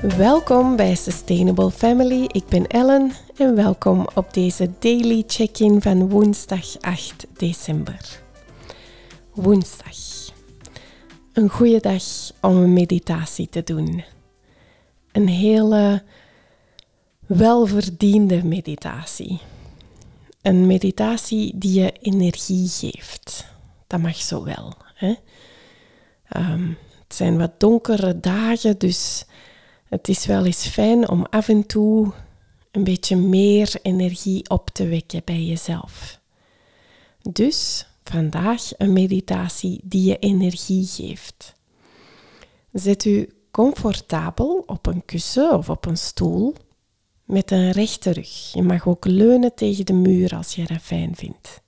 Welkom bij Sustainable Family. Ik ben Ellen en welkom op deze daily check-in van woensdag 8 december. Woensdag. Een goede dag om een meditatie te doen. Een hele welverdiende meditatie. Een meditatie die je energie geeft. Dat mag zo wel. Hè? Ehm, het zijn wat donkere dagen, dus het is wel eens fijn om af en toe een beetje meer energie op te wekken bij jezelf. Dus vandaag een meditatie die je energie geeft. Zet u comfortabel op een kussen of op een stoel met een rechte rug. Je mag ook leunen tegen de muur als je dat fijn vindt.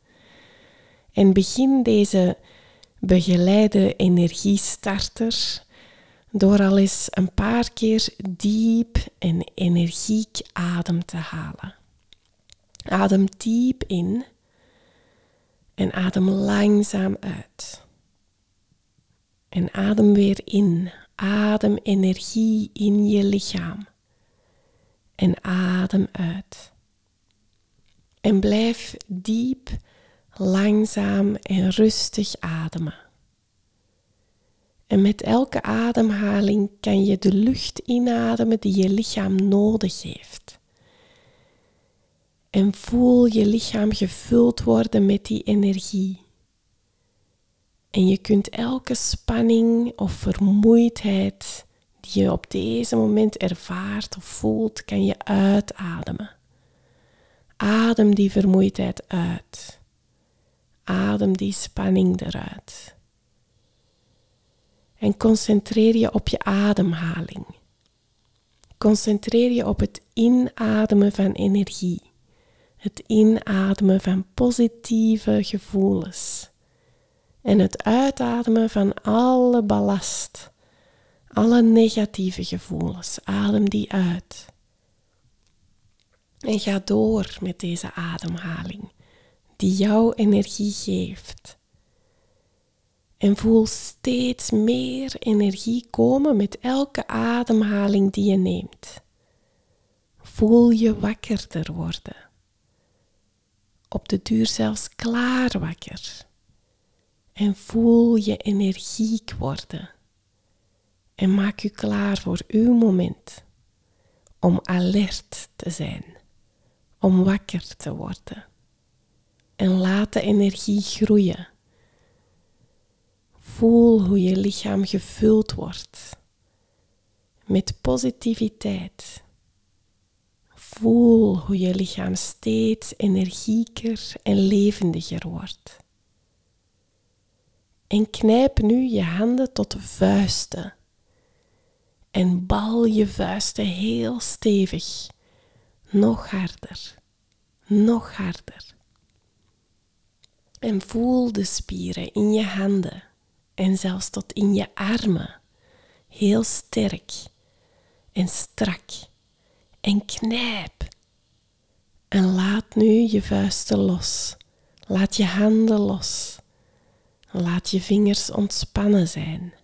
En begin deze begeleide energiestarter door al eens een paar keer diep en energiek adem te halen. Adem diep in en adem langzaam uit. En adem weer in. Adem energie in je lichaam. En adem uit. En blijf diep, langzaam en rustig ademen. En met elke ademhaling kan je de lucht inademen die je lichaam nodig heeft. En voel je lichaam gevuld worden met die energie. En je kunt elke spanning of vermoeidheid die je op deze moment ervaart of voelt, kan je uitademen. Adem die vermoeidheid uit. Adem die spanning eruit. En concentreer je op je ademhaling. Concentreer je op het inademen van energie. Het inademen van positieve gevoelens. En het uitademen van alle ballast. Alle negatieve gevoelens. Adem die uit. En ga door met deze ademhaling, die jouw energie geeft. En voel steeds meer energie komen met elke ademhaling die je neemt. Voel je wakkerder worden. Op de duur zelfs klaar wakker. En voel je energiek worden. En maak je klaar voor uw moment om alert te zijn, om wakker te worden. En laat de energie groeien Voel hoe je lichaam gevuld wordt met positiviteit. Voel hoe je lichaam steeds energieker en levendiger wordt. En knijp nu je handen tot vuisten. En bal je vuisten heel stevig. Nog harder. Nog harder. En voel de spieren in je handen en zelfs tot in je armen. Heel sterk en strak en knijp. En laat nu je vuisten los. Laat je handen los. Laat je vingers ontspannen zijn.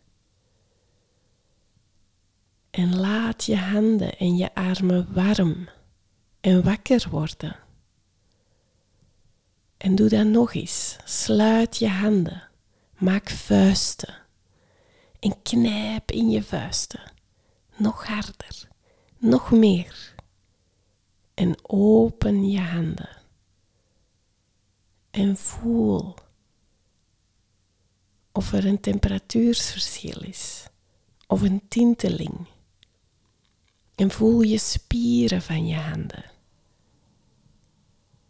En laat je handen en je armen warm en wakker worden. En doe dat nog eens. Sluit je handen. Maak vuisten en knijp in je vuisten. Nog harder, nog meer. En open je handen. En voel of er een temperatuursverschil is of een tinteling. En voel je spieren van je handen.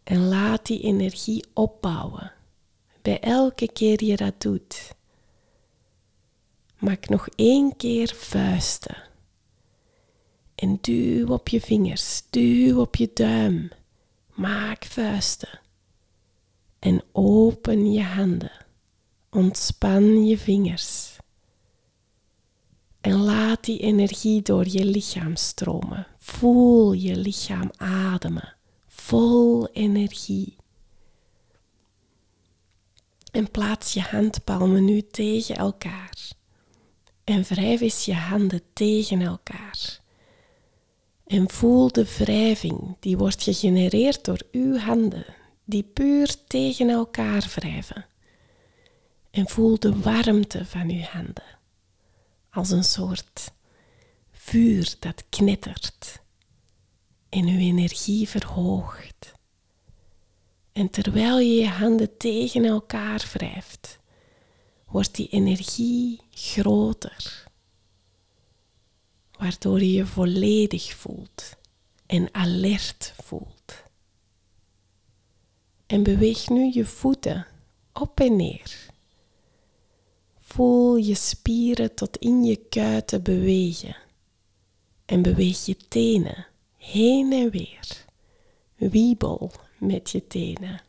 En laat die energie opbouwen bij elke keer je dat doet. Maak nog één keer vuisten. En duw op je vingers, duw op je duim. Maak vuisten. En open je handen. Ontspan je vingers. En laat die energie door je lichaam stromen. Voel je lichaam ademen. Vol energie. En plaats je handpalmen nu tegen elkaar. En wrijf eens je handen tegen elkaar. En voel de wrijving die wordt gegenereerd door uw handen, die puur tegen elkaar wrijven. En voel de warmte van uw handen, als een soort vuur dat knettert en uw energie verhoogt. En terwijl je je handen tegen elkaar wrijft, wordt die energie groter, waardoor je je volledig voelt en alert voelt. En beweeg nu je voeten op en neer. Voel je spieren tot in je kuiten bewegen en beweeg je tenen heen en weer. Wiebel met je tenen.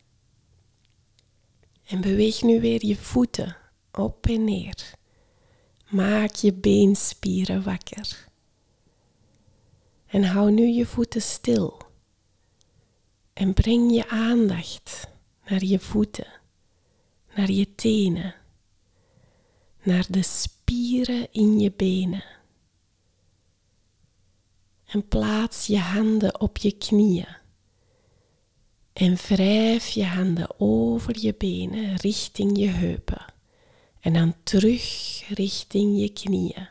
En beweeg nu weer je voeten op en neer. Maak je beenspieren wakker. En hou nu je voeten stil. En breng je aandacht naar je voeten, naar je tenen, naar de spieren in je benen. En plaats je handen op je knieën. En wrijf je handen over je benen richting je heupen. En dan terug richting je knieën.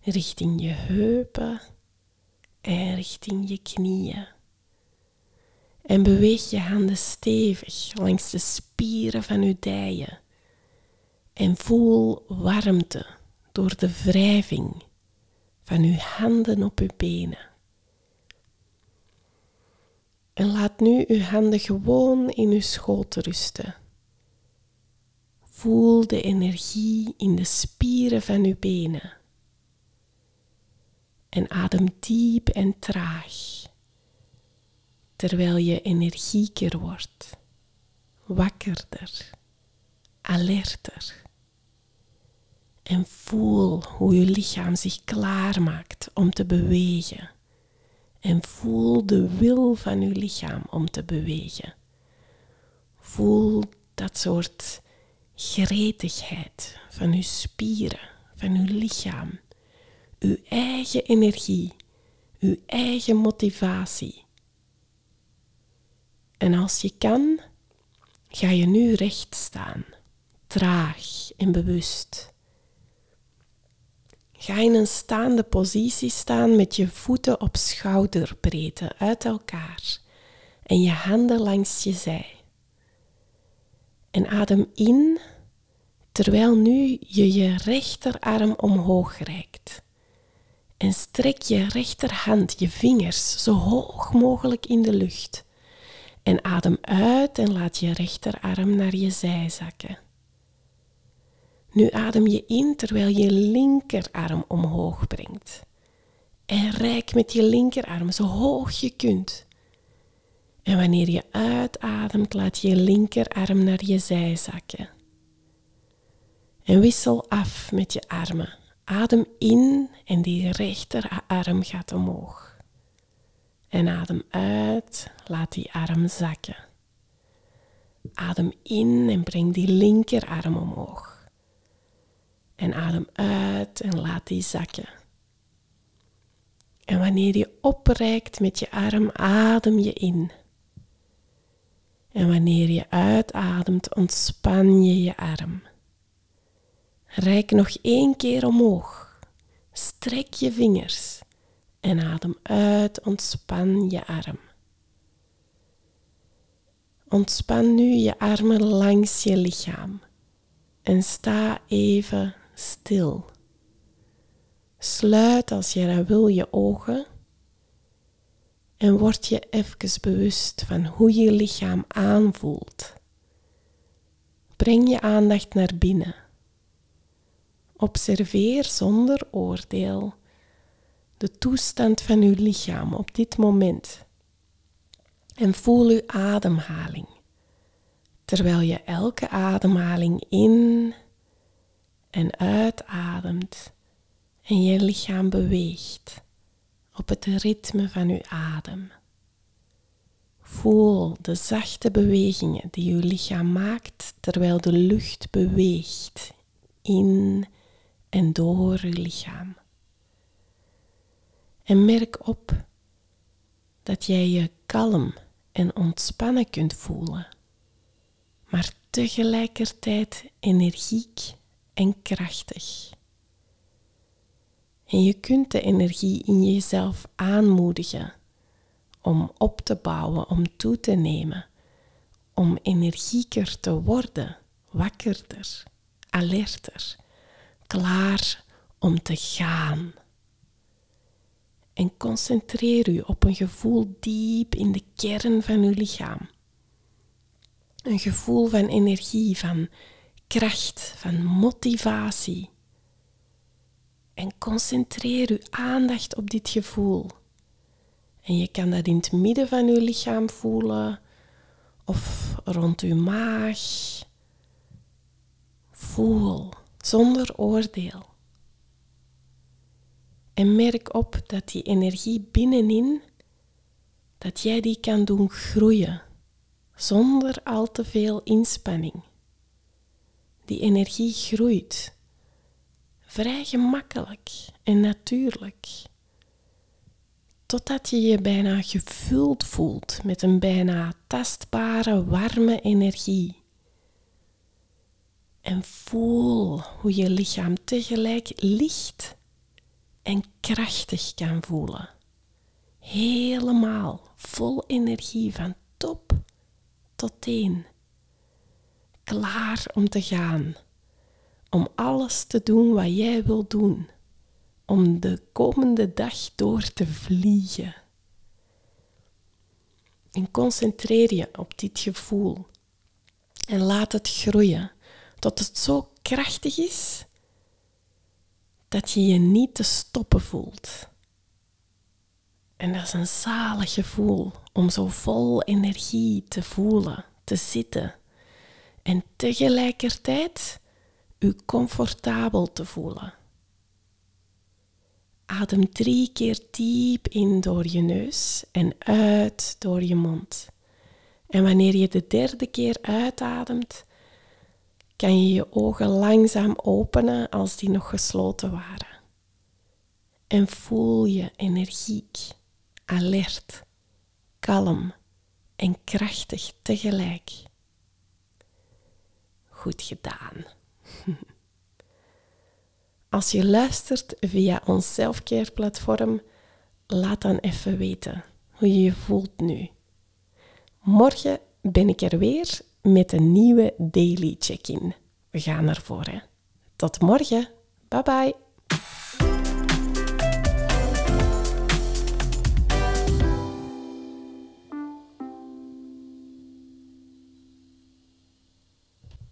Richting je heupen en richting je knieën. En beweeg je handen stevig langs de spieren van je dijen. En voel warmte door de wrijving van uw handen op uw benen. En laat nu uw handen gewoon in uw schoot rusten. Voel de energie in de spieren van uw benen. En adem diep en traag, terwijl je energieker wordt, wakkerder, alerter. En voel hoe je lichaam zich klaarmaakt om te bewegen. En voel de wil van uw lichaam om te bewegen. Voel dat soort gretigheid van uw spieren, van uw lichaam. Uw eigen energie, uw eigen motivatie. En als je kan, ga je nu recht staan, traag en bewust. Ga in een staande positie staan met je voeten op schouderbreedte uit elkaar en je handen langs je zij. En adem in terwijl nu je je rechterarm omhoog reikt. En strek je rechterhand, je vingers, zo hoog mogelijk in de lucht. En adem uit en laat je rechterarm naar je zij zakken. Nu adem je in terwijl je linkerarm omhoog brengt. En rijk met je linkerarm zo hoog je kunt. En wanneer je uitademt, laat je linkerarm naar je zij zakken. En wissel af met je armen. Adem in en die rechterarm gaat omhoog. En adem uit, laat die arm zakken. Adem in en breng die linkerarm omhoog. En adem uit en laat die zakken. En wanneer je opreikt met je arm, adem je in. En wanneer je uitademt, ontspan je je arm. Rijk nog één keer omhoog. Strek je vingers en adem uit, ontspan je arm. Ontspan nu je armen langs je lichaam en sta even stil. Sluit als je dat wil je ogen en word je even bewust van hoe je lichaam aanvoelt. Breng je aandacht naar binnen. Observeer zonder oordeel de toestand van uw lichaam op dit moment en voel uw ademhaling, terwijl je elke ademhaling in en uitademt en je lichaam beweegt op het ritme van uw adem. Voel de zachte bewegingen die uw lichaam maakt terwijl de lucht beweegt in en door uw lichaam. En merk op dat jij je kalm en ontspannen kunt voelen, maar tegelijkertijd energiek en krachtig. En je kunt de energie in jezelf aanmoedigen om op te bouwen, om toe te nemen, om energieker te worden, wakkerder, alerter, klaar om te gaan. En concentreer u op een gevoel diep in de kern van uw lichaam. Een gevoel van energie, van kracht, van motivatie. En concentreer uw aandacht op dit gevoel. En je kan dat in het midden van uw lichaam voelen of rond uw maag. Voel zonder oordeel. En merk op dat die energie binnenin, dat jij die kan doen groeien zonder al te veel inspanning. Die energie groeit vrij gemakkelijk en natuurlijk. Totdat je je bijna gevuld voelt met een bijna tastbare, warme energie. En voel hoe je lichaam tegelijk licht en krachtig kan voelen. Helemaal vol energie van top tot teen. Klaar om te gaan. Om alles te doen wat jij wil doen. Om de komende dag door te vliegen. En concentreer je op dit gevoel. En laat het groeien tot het zo krachtig is dat je je niet te stoppen voelt. En dat is een zalig gevoel om zo vol energie te voelen, te zitten en tegelijkertijd u comfortabel te voelen. Adem drie keer diep in door je neus en uit door je mond. En wanneer je de derde keer uitademt, kan je je ogen langzaam openen als die nog gesloten waren. En voel je energiek, alert, kalm en krachtig tegelijk. Goed gedaan. Als je luistert via ons selfcare platform, laat dan even weten hoe je je voelt nu. Morgen ben ik er weer met een nieuwe daily check-in. We gaan ervoor. Hè? Tot morgen. Bye bye.